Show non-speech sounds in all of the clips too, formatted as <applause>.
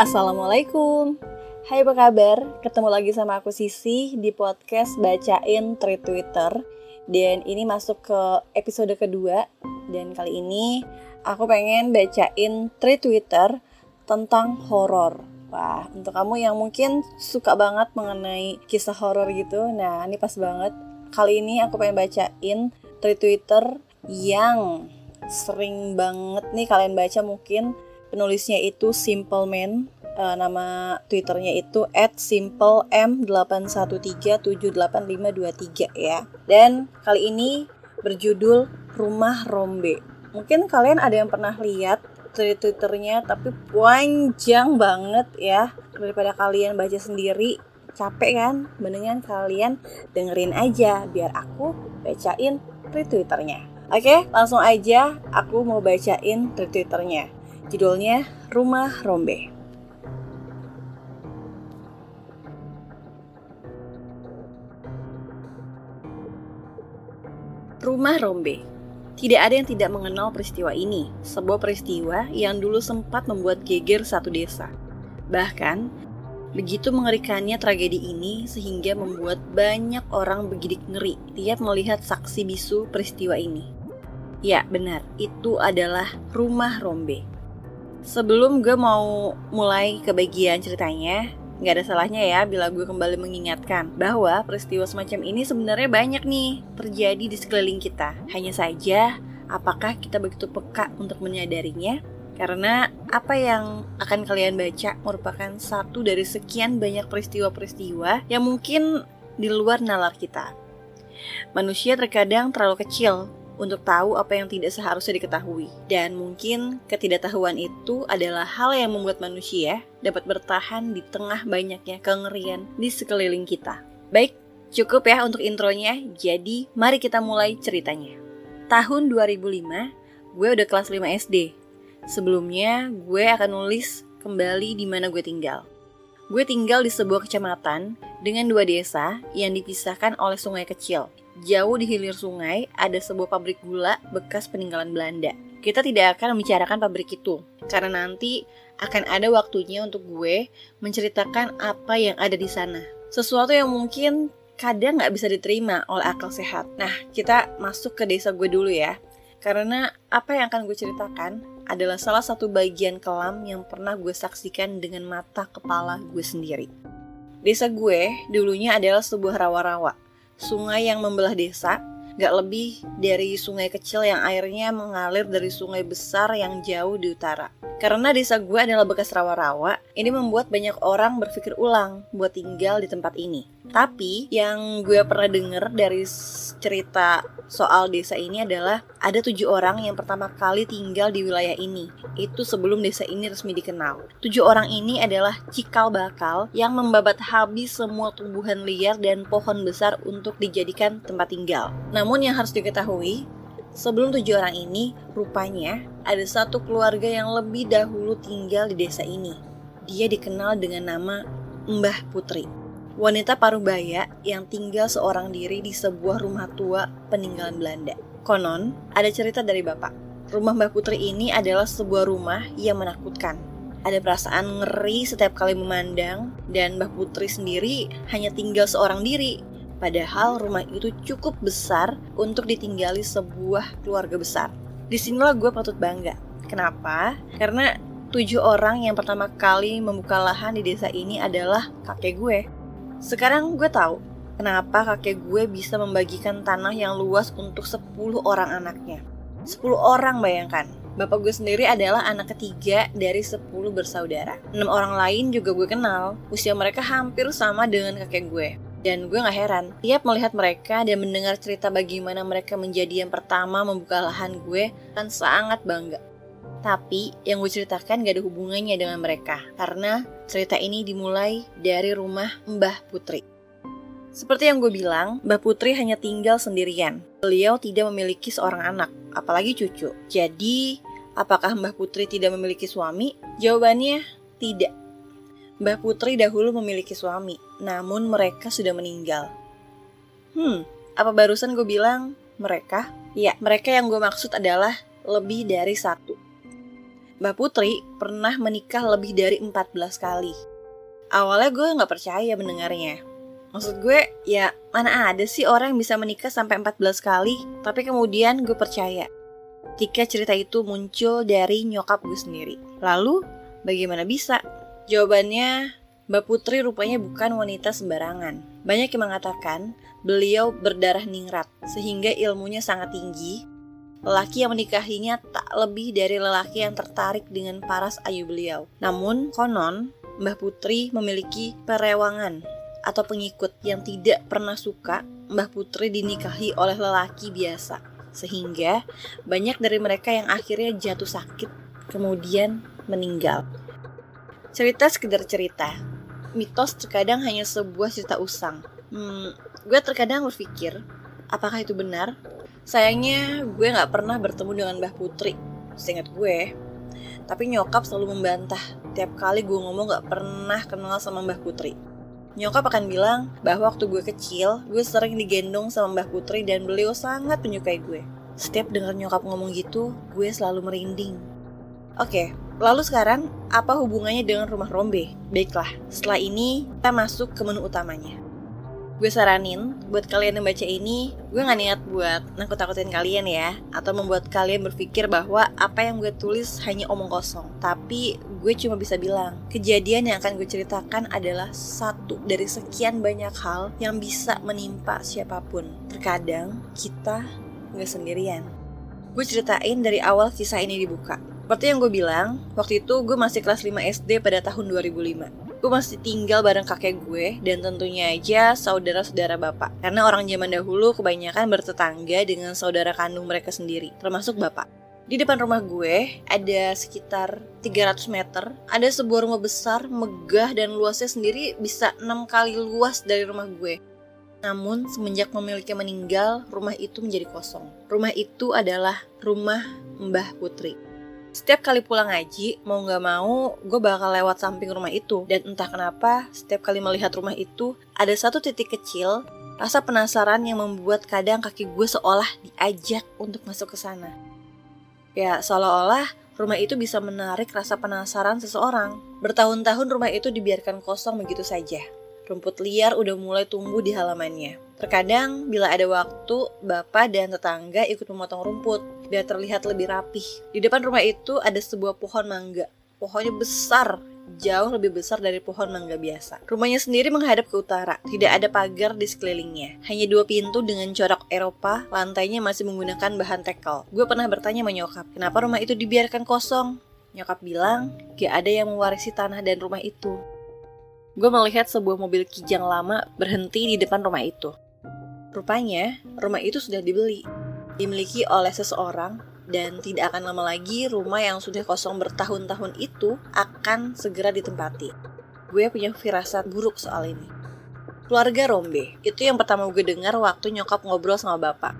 Assalamualaikum. Hai apa kabar? Ketemu lagi sama aku Sisi di podcast Bacain Tweet Twitter. Dan ini masuk ke episode kedua. Dan kali ini aku pengen bacain tweet Twitter tentang horor. Wah, untuk kamu yang mungkin suka banget mengenai kisah horor gitu Nah, ini pas banget. Kali ini aku pengen bacain tweet Twitter yang sering banget nih kalian baca mungkin penulisnya itu Simple Man. Uh, nama twitternya itu at simplemm813785523 ya. Dan kali ini berjudul Rumah Rombe. Mungkin kalian ada yang pernah lihat twitternya tapi panjang banget ya. Daripada kalian baca sendiri capek kan? Mendingan kalian dengerin aja biar aku bacain twitternya. Oke, langsung aja aku mau bacain twitternya. Judulnya Rumah Rombe. Rumah Rombe. Tidak ada yang tidak mengenal peristiwa ini, sebuah peristiwa yang dulu sempat membuat geger satu desa. Bahkan, begitu mengerikannya tragedi ini sehingga membuat banyak orang begidik ngeri tiap melihat saksi bisu peristiwa ini. Ya, benar, itu adalah rumah Rombe. Sebelum gue mau mulai ke bagian ceritanya, nggak ada salahnya ya bila gue kembali mengingatkan bahwa peristiwa semacam ini sebenarnya banyak nih terjadi di sekeliling kita. Hanya saja, apakah kita begitu peka untuk menyadarinya? Karena apa yang akan kalian baca merupakan satu dari sekian banyak peristiwa-peristiwa yang mungkin di luar nalar kita. Manusia terkadang terlalu kecil untuk tahu apa yang tidak seharusnya diketahui. Dan mungkin ketidaktahuan itu adalah hal yang membuat manusia dapat bertahan di tengah banyaknya kengerian di sekeliling kita. Baik, cukup ya untuk intronya. Jadi, mari kita mulai ceritanya. Tahun 2005, gue udah kelas 5 SD. Sebelumnya, gue akan nulis kembali di mana gue tinggal. Gue tinggal di sebuah kecamatan dengan dua desa yang dipisahkan oleh sungai kecil Jauh di hilir sungai ada sebuah pabrik gula bekas peninggalan Belanda. Kita tidak akan membicarakan pabrik itu, karena nanti akan ada waktunya untuk gue menceritakan apa yang ada di sana. Sesuatu yang mungkin kadang nggak bisa diterima oleh akal sehat. Nah, kita masuk ke desa gue dulu ya. Karena apa yang akan gue ceritakan adalah salah satu bagian kelam yang pernah gue saksikan dengan mata kepala gue sendiri. Desa gue dulunya adalah sebuah rawa-rawa sungai yang membelah desa, gak lebih dari sungai kecil yang airnya mengalir dari sungai besar yang jauh di utara. Karena desa gue adalah bekas rawa-rawa, ini membuat banyak orang berpikir ulang buat tinggal di tempat ini. Tapi yang gue pernah denger dari cerita soal desa ini adalah ada tujuh orang yang pertama kali tinggal di wilayah ini. Itu sebelum desa ini resmi dikenal. Tujuh orang ini adalah cikal bakal yang membabat habis semua tumbuhan liar dan pohon besar untuk dijadikan tempat tinggal. Namun yang harus diketahui, Sebelum tujuh orang ini, rupanya ada satu keluarga yang lebih dahulu tinggal di desa ini. Dia dikenal dengan nama Mbah Putri. Wanita parubaya yang tinggal seorang diri di sebuah rumah tua peninggalan Belanda. Konon, ada cerita dari bapak. Rumah Mbah Putri ini adalah sebuah rumah yang menakutkan. Ada perasaan ngeri setiap kali memandang, dan Mbah Putri sendiri hanya tinggal seorang diri Padahal rumah itu cukup besar untuk ditinggali sebuah keluarga besar. Di sinilah gue patut bangga. Kenapa? Karena tujuh orang yang pertama kali membuka lahan di desa ini adalah kakek gue. Sekarang gue tahu kenapa kakek gue bisa membagikan tanah yang luas untuk 10 orang anaknya. 10 orang bayangkan. Bapak gue sendiri adalah anak ketiga dari 10 bersaudara. 6 orang lain juga gue kenal. Usia mereka hampir sama dengan kakek gue. Dan gue gak heran, tiap melihat mereka dan mendengar cerita bagaimana mereka menjadi yang pertama membuka lahan gue, kan sangat bangga. Tapi yang gue ceritakan gak ada hubungannya dengan mereka, karena cerita ini dimulai dari rumah Mbah Putri. Seperti yang gue bilang, Mbah Putri hanya tinggal sendirian. Beliau tidak memiliki seorang anak, apalagi cucu. Jadi, apakah Mbah Putri tidak memiliki suami? Jawabannya tidak. Mbah Putri dahulu memiliki suami, namun mereka sudah meninggal. Hmm, apa barusan gue bilang mereka? Ya, mereka yang gue maksud adalah lebih dari satu. Mbak Putri pernah menikah lebih dari 14 kali. Awalnya gue nggak percaya mendengarnya. Maksud gue, ya mana ada sih orang yang bisa menikah sampai 14 kali, tapi kemudian gue percaya. Ketika cerita itu muncul dari nyokap gue sendiri. Lalu, bagaimana bisa? Jawabannya, Mbak Putri rupanya bukan wanita sembarangan. Banyak yang mengatakan beliau berdarah ningrat, sehingga ilmunya sangat tinggi. Lelaki yang menikahinya tak lebih dari lelaki yang tertarik dengan paras ayu beliau. Namun, konon, Mbah Putri memiliki perewangan atau pengikut yang tidak pernah suka Mbah Putri dinikahi oleh lelaki biasa. Sehingga banyak dari mereka yang akhirnya jatuh sakit kemudian meninggal. Cerita sekedar cerita. Mitos terkadang hanya sebuah cerita usang. Hmm, gue terkadang berpikir, apakah itu benar? Sayangnya gue gak pernah bertemu dengan Mbah Putri. Seingat gue, tapi nyokap selalu membantah tiap kali gue ngomong gak pernah kenal sama Mbah Putri. Nyokap akan bilang bahwa waktu gue kecil, gue sering digendong sama Mbah Putri dan beliau sangat menyukai gue. Setiap dengar nyokap ngomong gitu, gue selalu merinding. Oke, lalu sekarang apa hubungannya dengan rumah Rombe? Baiklah, setelah ini kita masuk ke menu utamanya gue saranin buat kalian yang baca ini gue gak niat buat nakut-nakutin kalian ya atau membuat kalian berpikir bahwa apa yang gue tulis hanya omong kosong. Tapi gue cuma bisa bilang kejadian yang akan gue ceritakan adalah satu dari sekian banyak hal yang bisa menimpa siapa pun. Terkadang kita gak sendirian. Gue ceritain dari awal kisah ini dibuka. Seperti yang gue bilang, waktu itu gue masih kelas 5 SD pada tahun 2005 gue masih tinggal bareng kakek gue dan tentunya aja saudara-saudara bapak. Karena orang zaman dahulu kebanyakan bertetangga dengan saudara kandung mereka sendiri, termasuk bapak. Di depan rumah gue ada sekitar 300 meter, ada sebuah rumah besar, megah dan luasnya sendiri bisa 6 kali luas dari rumah gue. Namun semenjak memiliki meninggal, rumah itu menjadi kosong. Rumah itu adalah rumah Mbah Putri. Setiap kali pulang ngaji, mau gak mau, gue bakal lewat samping rumah itu. Dan entah kenapa, setiap kali melihat rumah itu, ada satu titik kecil, rasa penasaran yang membuat kadang kaki gue seolah diajak untuk masuk ke sana. Ya, seolah-olah rumah itu bisa menarik rasa penasaran seseorang. Bertahun-tahun rumah itu dibiarkan kosong begitu saja. Rumput liar udah mulai tumbuh di halamannya. Terkadang, bila ada waktu, bapak dan tetangga ikut memotong rumput biar terlihat lebih rapih. Di depan rumah itu ada sebuah pohon mangga. Pohonnya besar, jauh lebih besar dari pohon mangga biasa. Rumahnya sendiri menghadap ke utara, tidak ada pagar di sekelilingnya. Hanya dua pintu dengan corak Eropa, lantainya masih menggunakan bahan tekel. Gue pernah bertanya sama nyokap, kenapa rumah itu dibiarkan kosong? Nyokap bilang, gak ada yang mewarisi tanah dan rumah itu. Gue melihat sebuah mobil kijang lama berhenti di depan rumah itu. Rupanya, rumah itu sudah dibeli dimiliki oleh seseorang dan tidak akan lama lagi rumah yang sudah kosong bertahun-tahun itu akan segera ditempati. Gue punya firasat buruk soal ini. Keluarga Rombe, itu yang pertama gue dengar waktu nyokap ngobrol sama bapak.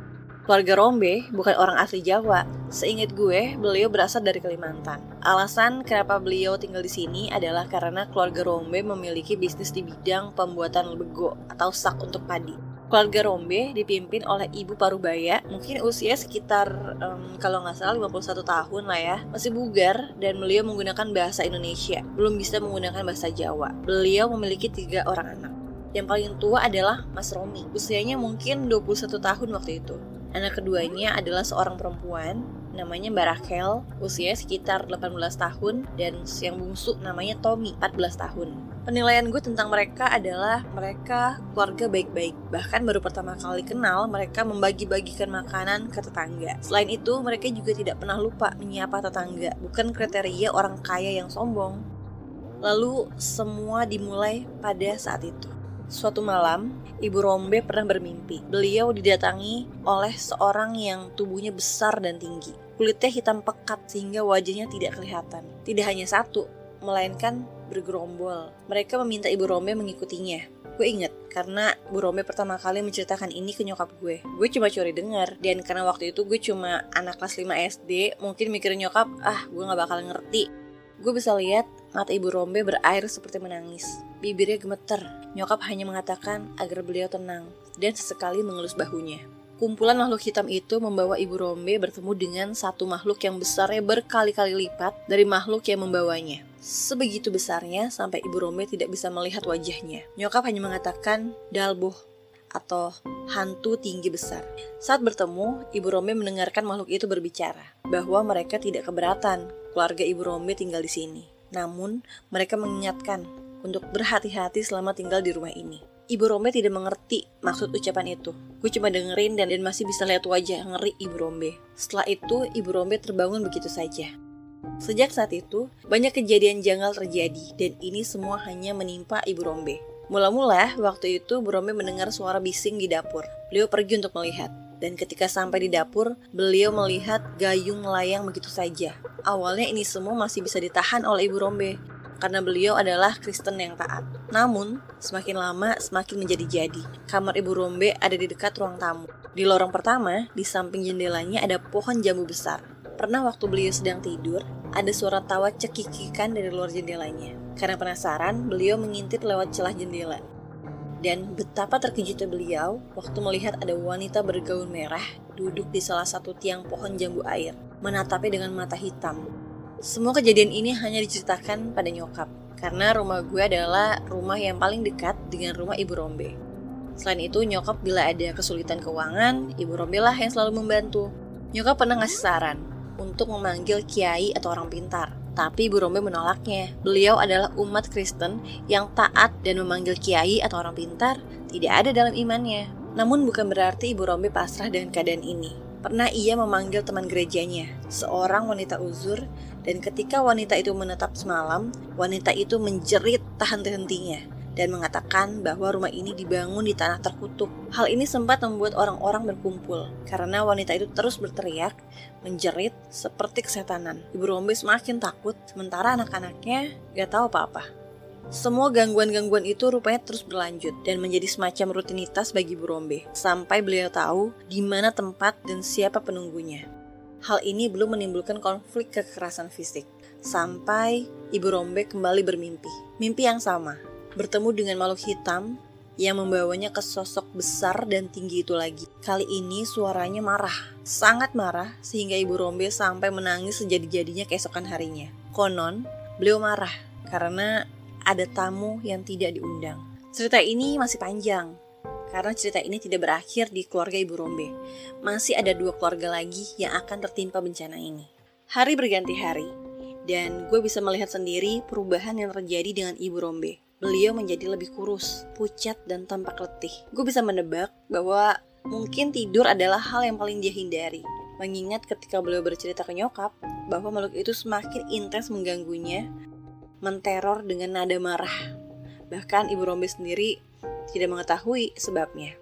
Keluarga Rombe bukan orang asli Jawa. Seingat gue, beliau berasal dari Kalimantan. Alasan kenapa beliau tinggal di sini adalah karena keluarga Rombe memiliki bisnis di bidang pembuatan lebego atau sak untuk padi keluarga Rombe dipimpin oleh Ibu Parubaya, mungkin usia sekitar um, kalau nggak salah 51 tahun lah ya, masih bugar dan beliau menggunakan bahasa Indonesia, belum bisa menggunakan bahasa Jawa. Beliau memiliki tiga orang anak. Yang paling tua adalah Mas Romi, usianya mungkin 21 tahun waktu itu. Anak keduanya adalah seorang perempuan namanya Mbak usia sekitar 18 tahun, dan yang bungsu namanya Tommy, 14 tahun. Penilaian gue tentang mereka adalah mereka keluarga baik-baik. Bahkan baru pertama kali kenal, mereka membagi-bagikan makanan ke tetangga. Selain itu, mereka juga tidak pernah lupa menyapa tetangga, bukan kriteria orang kaya yang sombong. Lalu, semua dimulai pada saat itu. Suatu malam, Ibu Rombe pernah bermimpi. Beliau didatangi oleh seorang yang tubuhnya besar dan tinggi. Kulitnya hitam pekat sehingga wajahnya tidak kelihatan. Tidak hanya satu, melainkan bergerombol. Mereka meminta Ibu Rombe mengikutinya. Gue inget, karena Bu Rombe pertama kali menceritakan ini ke nyokap gue. Gue cuma curi dengar, dan karena waktu itu gue cuma anak kelas 5 SD, mungkin mikir nyokap, ah gue gak bakal ngerti. Gue bisa lihat mata Ibu Rombe berair seperti menangis. Bibirnya gemeter. Nyokap hanya mengatakan agar beliau tenang dan sesekali mengelus bahunya. Kumpulan makhluk hitam itu membawa Ibu Rombe bertemu dengan satu makhluk yang besarnya berkali-kali lipat dari makhluk yang membawanya. Sebegitu besarnya sampai Ibu Rombe tidak bisa melihat wajahnya. Nyokap hanya mengatakan dalboh atau hantu tinggi besar. Saat bertemu, Ibu Rombe mendengarkan makhluk itu berbicara bahwa mereka tidak keberatan keluarga Ibu Rombe tinggal di sini. Namun, mereka mengingatkan untuk berhati-hati selama tinggal di rumah ini. Ibu Rombe tidak mengerti maksud ucapan itu. Gue cuma dengerin dan, dan masih bisa lihat wajah ngeri Ibu Rombe. Setelah itu, Ibu Rombe terbangun begitu saja. Sejak saat itu, banyak kejadian janggal terjadi dan ini semua hanya menimpa Ibu Rombe. Mula-mula, waktu itu Bu Rombe mendengar suara bising di dapur. Beliau pergi untuk melihat. Dan ketika sampai di dapur, beliau melihat gayung melayang begitu saja. Awalnya ini semua masih bisa ditahan oleh Ibu Rombe karena beliau adalah Kristen yang taat. Namun, semakin lama semakin menjadi-jadi. Kamar Ibu Rombe ada di dekat ruang tamu. Di lorong pertama, di samping jendelanya ada pohon jambu besar. Pernah waktu beliau sedang tidur, ada suara tawa cekikikan dari luar jendelanya. Karena penasaran, beliau mengintip lewat celah jendela. Dan betapa terkejutnya beliau waktu melihat ada wanita bergaun merah duduk di salah satu tiang pohon jambu air, menatapnya dengan mata hitam semua kejadian ini hanya diceritakan pada nyokap, karena rumah gue adalah rumah yang paling dekat dengan rumah Ibu Rombe. Selain itu, nyokap bila ada kesulitan keuangan, Ibu Rombe lah yang selalu membantu. Nyokap pernah ngasih saran untuk memanggil kiai atau orang pintar, tapi Ibu Rombe menolaknya. Beliau adalah umat Kristen yang taat dan memanggil kiai atau orang pintar tidak ada dalam imannya. Namun bukan berarti Ibu Rombe pasrah dengan keadaan ini. Pernah ia memanggil teman gerejanya, seorang wanita uzur, dan ketika wanita itu menetap semalam, wanita itu menjerit tahan hentinya dan mengatakan bahwa rumah ini dibangun di tanah terkutuk. Hal ini sempat membuat orang-orang berkumpul karena wanita itu terus berteriak, menjerit seperti kesetanan. Ibu Rombe semakin takut, sementara anak-anaknya gak tahu apa-apa. Semua gangguan-gangguan itu rupanya terus berlanjut dan menjadi semacam rutinitas bagi Bu Rombe, sampai beliau tahu di mana tempat dan siapa penunggunya. Hal ini belum menimbulkan konflik kekerasan fisik, sampai Ibu Rombe kembali bermimpi. Mimpi yang sama, bertemu dengan makhluk hitam yang membawanya ke sosok besar dan tinggi itu lagi. Kali ini suaranya marah, sangat marah sehingga Ibu Rombe sampai menangis sejadi-jadinya keesokan harinya. Konon, beliau marah karena ada tamu yang tidak diundang. Cerita ini masih panjang, karena cerita ini tidak berakhir di keluarga Ibu Rombe. Masih ada dua keluarga lagi yang akan tertimpa bencana ini. Hari berganti hari, dan gue bisa melihat sendiri perubahan yang terjadi dengan Ibu Rombe. Beliau menjadi lebih kurus, pucat, dan tampak letih. Gue bisa menebak bahwa mungkin tidur adalah hal yang paling dia hindari. Mengingat ketika beliau bercerita ke nyokap bahwa makhluk itu semakin intens mengganggunya menteror dengan nada marah. Bahkan Ibu Rombe sendiri tidak mengetahui sebabnya.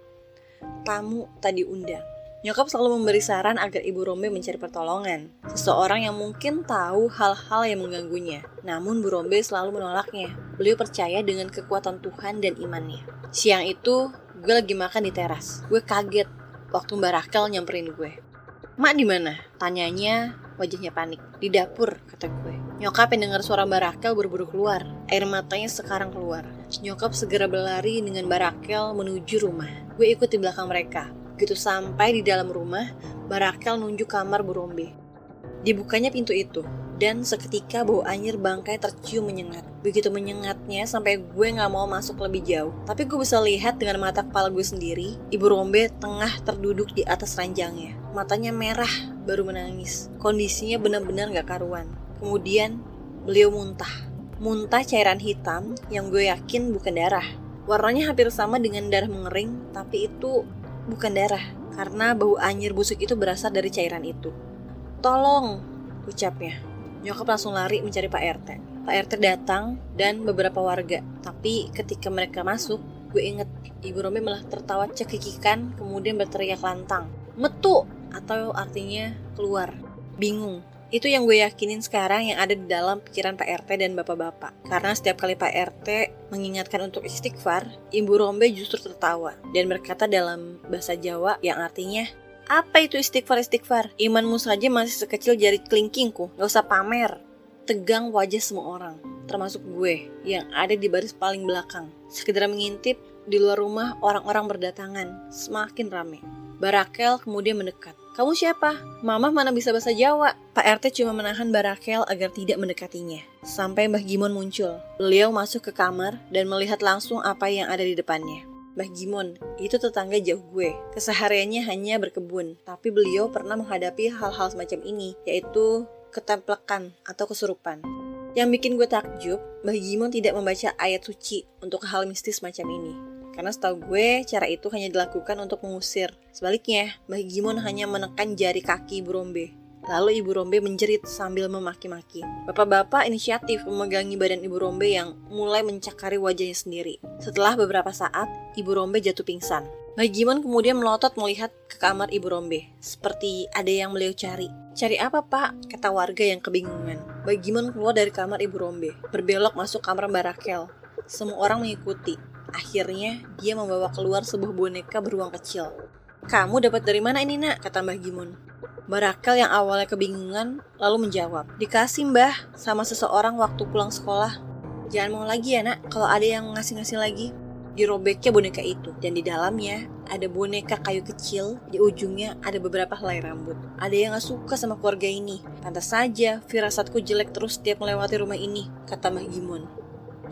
Tamu tadi undang. Nyokap selalu memberi saran agar Ibu Rombe mencari pertolongan. Seseorang yang mungkin tahu hal-hal yang mengganggunya. Namun Bu Rombe selalu menolaknya. Beliau percaya dengan kekuatan Tuhan dan imannya. Siang itu, gue lagi makan di teras. Gue kaget waktu Mbak Rakel nyamperin gue. Mak di mana? Tanyanya wajahnya panik. Di dapur, kata gue. Nyokap yang dengar suara Barakel buru-buru keluar. Air matanya sekarang keluar. Nyokap segera berlari dengan Barakel menuju rumah. Gue ikut di belakang mereka. Begitu sampai di dalam rumah, Barakel nunjuk kamar Burombe. Dibukanya pintu itu, dan seketika bau anyir bangkai tercium menyengat. Begitu menyengatnya sampai gue gak mau masuk lebih jauh. Tapi gue bisa lihat dengan mata kepala gue sendiri, Ibu Rombe tengah terduduk di atas ranjangnya. Matanya merah, baru menangis. Kondisinya benar-benar gak karuan. Kemudian beliau muntah. Muntah cairan hitam yang gue yakin bukan darah. Warnanya hampir sama dengan darah mengering, tapi itu bukan darah. Karena bau anyir busuk itu berasal dari cairan itu. Tolong, ucapnya. Nyokap langsung lari mencari Pak RT. Pak RT datang dan beberapa warga. Tapi ketika mereka masuk, gue inget Ibu Rombe malah tertawa cekikikan kemudian berteriak lantang. Metu! Atau artinya keluar. Bingung. Itu yang gue yakinin sekarang yang ada di dalam pikiran Pak RT dan bapak-bapak. Karena setiap kali Pak RT mengingatkan untuk istighfar, Ibu Rombe justru tertawa dan berkata dalam bahasa Jawa yang artinya, apa itu istighfar-istighfar? Imanmu saja masih sekecil jari kelingkingku, gak usah pamer. Tegang wajah semua orang, termasuk gue yang ada di baris paling belakang. Sekedar mengintip, di luar rumah orang-orang berdatangan, semakin rame. Barakel kemudian mendekat. Kamu siapa? Mama mana bisa bahasa Jawa? Pak RT cuma menahan Barakel agar tidak mendekatinya. Sampai Mbah Gimon muncul. Beliau masuk ke kamar dan melihat langsung apa yang ada di depannya. Mbah Gimon, itu tetangga jauh gue. Kesehariannya hanya berkebun, tapi beliau pernah menghadapi hal-hal semacam ini, yaitu ketemplekan atau kesurupan. Yang bikin gue takjub, Mbah Gimon tidak membaca ayat suci untuk hal mistis macam ini. Karena setahu gue, cara itu hanya dilakukan untuk mengusir. Sebaliknya, Mbah Gimon hanya menekan jari kaki Ibu Rombe. Lalu Ibu Rombe menjerit sambil memaki-maki. Bapak-bapak inisiatif memegangi badan Ibu Rombe yang mulai mencakari wajahnya sendiri. Setelah beberapa saat, Ibu Rombe jatuh pingsan. Mbah Gimon kemudian melotot melihat ke kamar Ibu Rombe. Seperti ada yang beliau cari. Cari apa pak? Kata warga yang kebingungan. Mbah Gimon keluar dari kamar Ibu Rombe. Berbelok masuk kamar Mbak Rakel. Semua orang mengikuti. Akhirnya, dia membawa keluar sebuah boneka beruang kecil. Kamu dapat dari mana ini nak? Kata Mbah Gimun. Barakel yang awalnya kebingungan lalu menjawab, Dikasih mbah sama seseorang waktu pulang sekolah. Jangan mau lagi ya nak, kalau ada yang ngasih-ngasih lagi. Dirobeknya boneka itu, dan di dalamnya ada boneka kayu kecil, di ujungnya ada beberapa helai rambut. Ada yang gak suka sama keluarga ini. Pantas saja, firasatku jelek terus setiap melewati rumah ini, kata Mbah Gimun.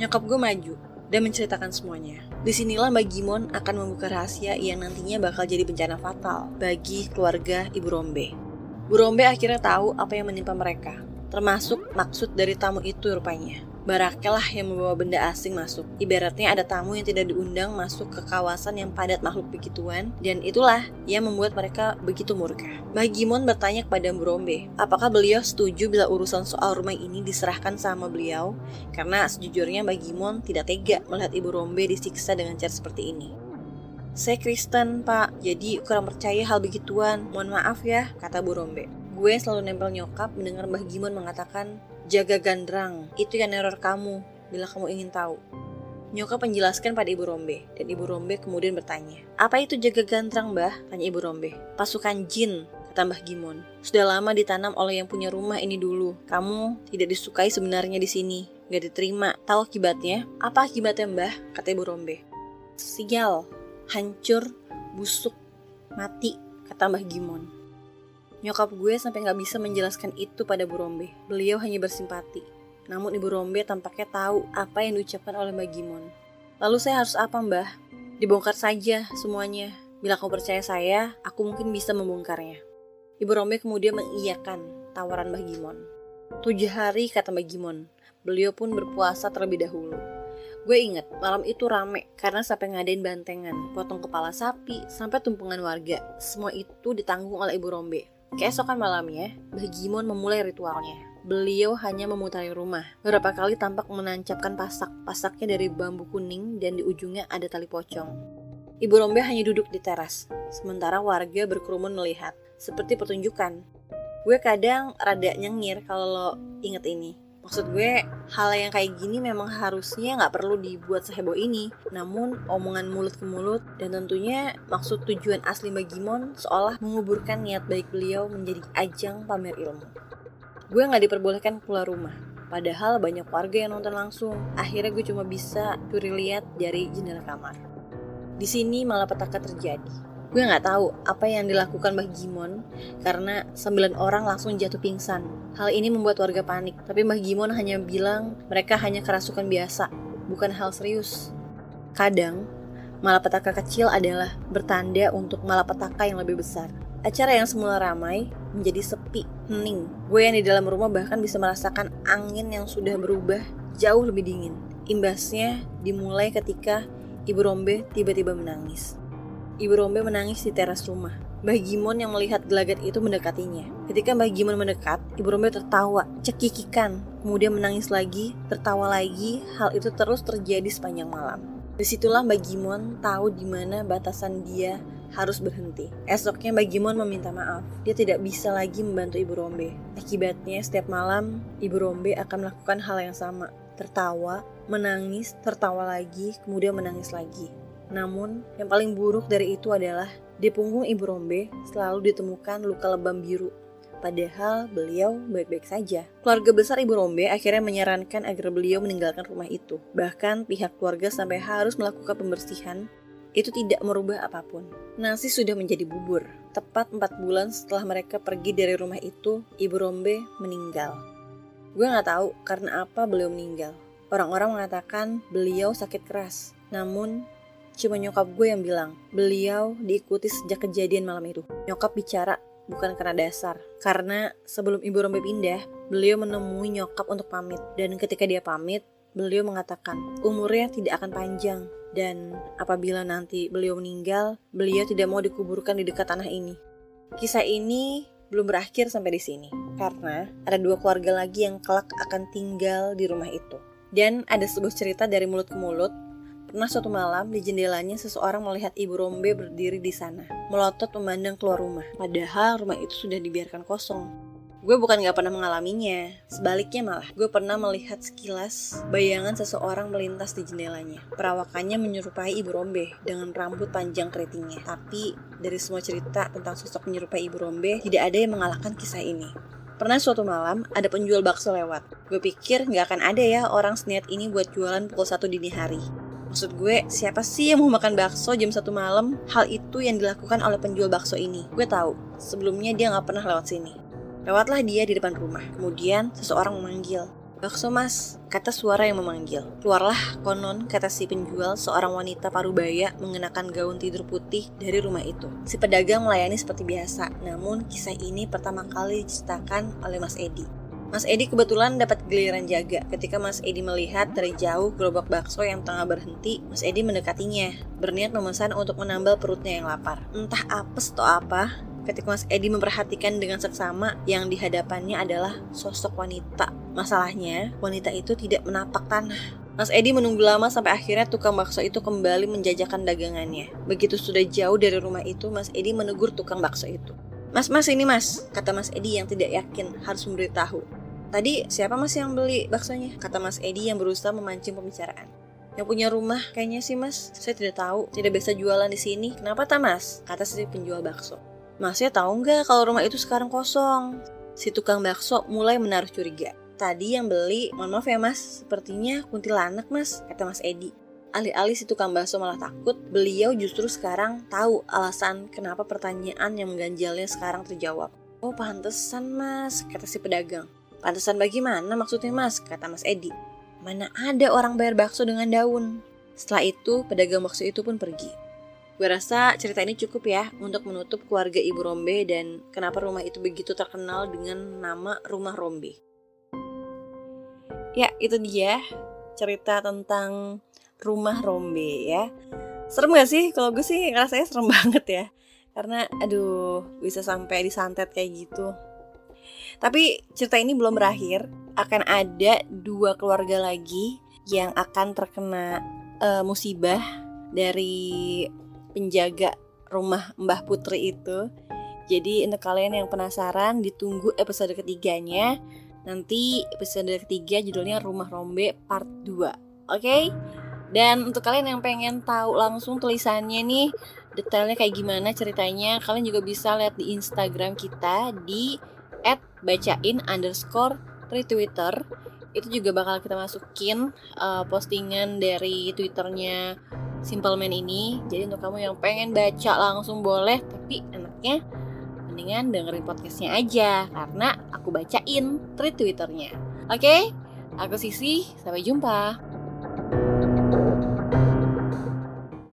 Nyokap gue maju, dan menceritakan semuanya. Di sinilah Mbak Gimon akan membuka rahasia yang nantinya bakal jadi bencana fatal bagi keluarga Ibu Rombe. Bu Rombe akhirnya tahu apa yang menimpa mereka, termasuk maksud dari tamu itu rupanya. Barakelah yang membawa benda asing masuk. Ibaratnya ada tamu yang tidak diundang masuk ke kawasan yang padat makhluk begituan, dan itulah yang membuat mereka begitu murka. Bagimon bertanya kepada Mbrombe, apakah beliau setuju bila urusan soal rumah ini diserahkan sama beliau? Karena sejujurnya Bagimon tidak tega melihat Ibu Rombe disiksa dengan cara seperti ini. Saya Kristen, Pak, jadi kurang percaya hal begituan. Mohon maaf ya, kata Bu Rombe. Gue selalu nempel nyokap mendengar Mbah Gimon mengatakan Jaga gandrang, itu yang neror kamu bila kamu ingin tahu. Nyoka menjelaskan pada Ibu Rombe, dan Ibu Rombe kemudian bertanya, Apa itu jaga gandrang, Mbah? Tanya Ibu Rombe. Pasukan jin, kata Mbah Gimon. Sudah lama ditanam oleh yang punya rumah ini dulu. Kamu tidak disukai sebenarnya di sini. Gak diterima. Tahu akibatnya? Apa akibatnya, Mbah? Kata Ibu Rombe. Sial, hancur, busuk, mati, kata Mbah Gimon. Nyokap gue sampai nggak bisa menjelaskan itu pada Bu Rombe. Beliau hanya bersimpati. Namun Ibu Rombe tampaknya tahu apa yang diucapkan oleh Mbak Gimon. Lalu saya harus apa mbah? Dibongkar saja semuanya. Bila kau percaya saya, aku mungkin bisa membongkarnya. Ibu Rombe kemudian mengiyakan tawaran Mbah Gimon. Tujuh hari kata Mbah Gimon. Beliau pun berpuasa terlebih dahulu. Gue inget, malam itu rame karena sampai ngadain bantengan, potong kepala sapi, sampai tumpungan warga. Semua itu ditanggung oleh Ibu Rombe. Keesokan malamnya, Mbah Gimon memulai ritualnya. Beliau hanya memutari rumah. Beberapa kali tampak menancapkan pasak. Pasaknya dari bambu kuning dan di ujungnya ada tali pocong. Ibu Rombe hanya duduk di teras, sementara warga berkerumun melihat, seperti pertunjukan. Gue kadang rada nyengir kalau lo inget ini. Maksud gue, hal yang kayak gini memang harusnya nggak perlu dibuat seheboh ini. Namun, omongan mulut ke mulut dan tentunya maksud tujuan asli Magimon seolah menguburkan niat baik beliau menjadi ajang pamer ilmu. Gue nggak diperbolehkan keluar rumah. Padahal banyak warga yang nonton langsung. Akhirnya gue cuma bisa curi lihat dari jendela kamar. Di sini malah petaka terjadi. Gue nggak tahu apa yang dilakukan Mbah Gimon karena sembilan orang langsung jatuh pingsan. Hal ini membuat warga panik, tapi Mbah Gimon hanya bilang mereka hanya kerasukan biasa, bukan hal serius. Kadang, malapetaka kecil adalah bertanda untuk malapetaka yang lebih besar. Acara yang semula ramai menjadi sepi, hening. Gue yang di dalam rumah bahkan bisa merasakan angin yang sudah berubah jauh lebih dingin. Imbasnya dimulai ketika Ibu Rombe tiba-tiba menangis. Ibu Rombe menangis di teras rumah. Mbah Gimon yang melihat gelagat itu mendekatinya. Ketika Mbah Gimon mendekat, Ibu Rombe tertawa, cekikikan, kemudian menangis lagi, tertawa lagi. Hal itu terus terjadi sepanjang malam. Di situlah Mbah Gimon tahu di mana batasan dia harus berhenti. Esoknya Mbah Gimon meminta maaf. Dia tidak bisa lagi membantu Ibu Rombe. Akibatnya setiap malam Ibu Rombe akan melakukan hal yang sama. Tertawa, menangis, tertawa lagi, kemudian menangis lagi. Namun, yang paling buruk dari itu adalah di punggung Ibu Rombe selalu ditemukan luka lebam biru. Padahal beliau baik-baik saja. Keluarga besar Ibu Rombe akhirnya menyarankan agar beliau meninggalkan rumah itu. Bahkan pihak keluarga sampai harus melakukan pembersihan. itu tidak merubah apa pun. Nasi sudah menjadi bubur. Tepat empat bulan setelah mereka pergi dari rumah itu, Ibu Rombe meninggal. Gue gak tahu karena apa beliau meninggal. Orang-orang mengatakan beliau sakit keras. Namun, cuma nyokap gue yang bilang, beliau diikuti sejak kejadian malam itu. Nyokap bicara bukan karena dasar. Karena sebelum Ibu Rombe pindah, beliau menemui nyokap untuk pamit. Dan ketika dia pamit, beliau mengatakan umurnya tidak akan panjang dan apabila nanti beliau meninggal, beliau tidak mau dikuburkan di dekat tanah ini. Kisah ini belum berakhir sampai di sini karena ada dua keluarga lagi yang kelak akan tinggal di rumah itu. Dan ada sebuah cerita dari mulut ke mulut Pernah suatu malam di jendelanya seseorang melihat Ibu Rombe berdiri di sana, melotot memandang keluar rumah. Padahal rumah itu sudah dibiarkan kosong. Gue bukan gak pernah mengalaminya, sebaliknya malah gue pernah melihat sekilas bayangan seseorang melintas di jendelanya. Perawakannya menyerupai Ibu Rombe dengan rambut panjang keritingnya. Tapi dari semua cerita tentang sosok menyerupai Ibu Rombe, tidak ada yang mengalahkan kisah ini. Pernah suatu malam ada penjual bakso lewat. Gue pikir nggak akan ada ya orang seniat ini buat jualan pukul satu dini hari. Maksud gue, siapa sih yang mau makan bakso jam satu malam? Hal itu yang dilakukan oleh penjual bakso ini. Gue tahu, sebelumnya dia nggak pernah lewat sini. Lewatlah dia di depan rumah. Kemudian seseorang memanggil. Bakso mas, kata suara yang memanggil. Keluarlah konon, kata si penjual, seorang wanita parubaya mengenakan gaun tidur putih dari rumah itu. Si pedagang melayani seperti biasa, namun kisah ini pertama kali diceritakan oleh Mas Edi. Mas Edi kebetulan dapat giliran jaga. Ketika Mas Edi melihat dari jauh gerobak bakso yang tengah berhenti, Mas Edi mendekatinya, berniat memesan untuk menambal perutnya yang lapar. Entah apes atau apa, ketika Mas Edi memperhatikan dengan seksama yang dihadapannya adalah sosok wanita. Masalahnya, wanita itu tidak menapak tanah. Mas Edi menunggu lama sampai akhirnya tukang bakso itu kembali menjajakan dagangannya. Begitu sudah jauh dari rumah itu, Mas Edi menegur tukang bakso itu. Mas, mas ini mas, kata Mas Edi yang tidak yakin harus memberitahu. Tadi siapa mas yang beli baksonya? Kata Mas Edi yang berusaha memancing pembicaraan. Yang punya rumah kayaknya sih mas, saya tidak tahu, tidak biasa jualan di sini. Kenapa tak mas? Kata si penjual bakso. Masnya tahu nggak kalau rumah itu sekarang kosong? Si tukang bakso mulai menaruh curiga. Tadi yang beli, mohon maaf ya mas, sepertinya kuntilanak mas, kata mas Edi. Alih-alih si tukang bakso malah takut, beliau justru sekarang tahu alasan kenapa pertanyaan yang mengganjalnya sekarang terjawab. Oh pantesan mas, kata si pedagang. Pantesan bagaimana maksudnya mas, kata mas Edi. Mana ada orang bayar bakso dengan daun? Setelah itu, pedagang bakso itu pun pergi. Gue rasa cerita ini cukup ya untuk menutup keluarga Ibu Rombe dan kenapa rumah itu begitu terkenal dengan nama Rumah Rombe. Ya, itu dia cerita tentang Rumah Rombe ya. Serem gak sih? Kalau gue sih rasanya serem <laughs> banget ya. Karena aduh, bisa sampai disantet kayak gitu. Tapi cerita ini belum berakhir. Akan ada dua keluarga lagi yang akan terkena uh, musibah dari penjaga rumah Mbah Putri itu. Jadi untuk kalian yang penasaran ditunggu episode ketiganya. Nanti episode ketiga judulnya Rumah Rombe Part 2. Oke? Okay? Dan untuk kalian yang pengen tahu langsung tulisannya nih detailnya kayak gimana ceritanya, kalian juga bisa lihat di Instagram kita di @bacain underscore retweeter itu juga bakal kita masukin uh, postingan dari twitternya Simple Man ini. Jadi untuk kamu yang pengen baca langsung boleh, tapi enaknya mendingan dengerin podcastnya aja karena aku bacain tweet. Oke, okay? aku Sisi, sampai jumpa.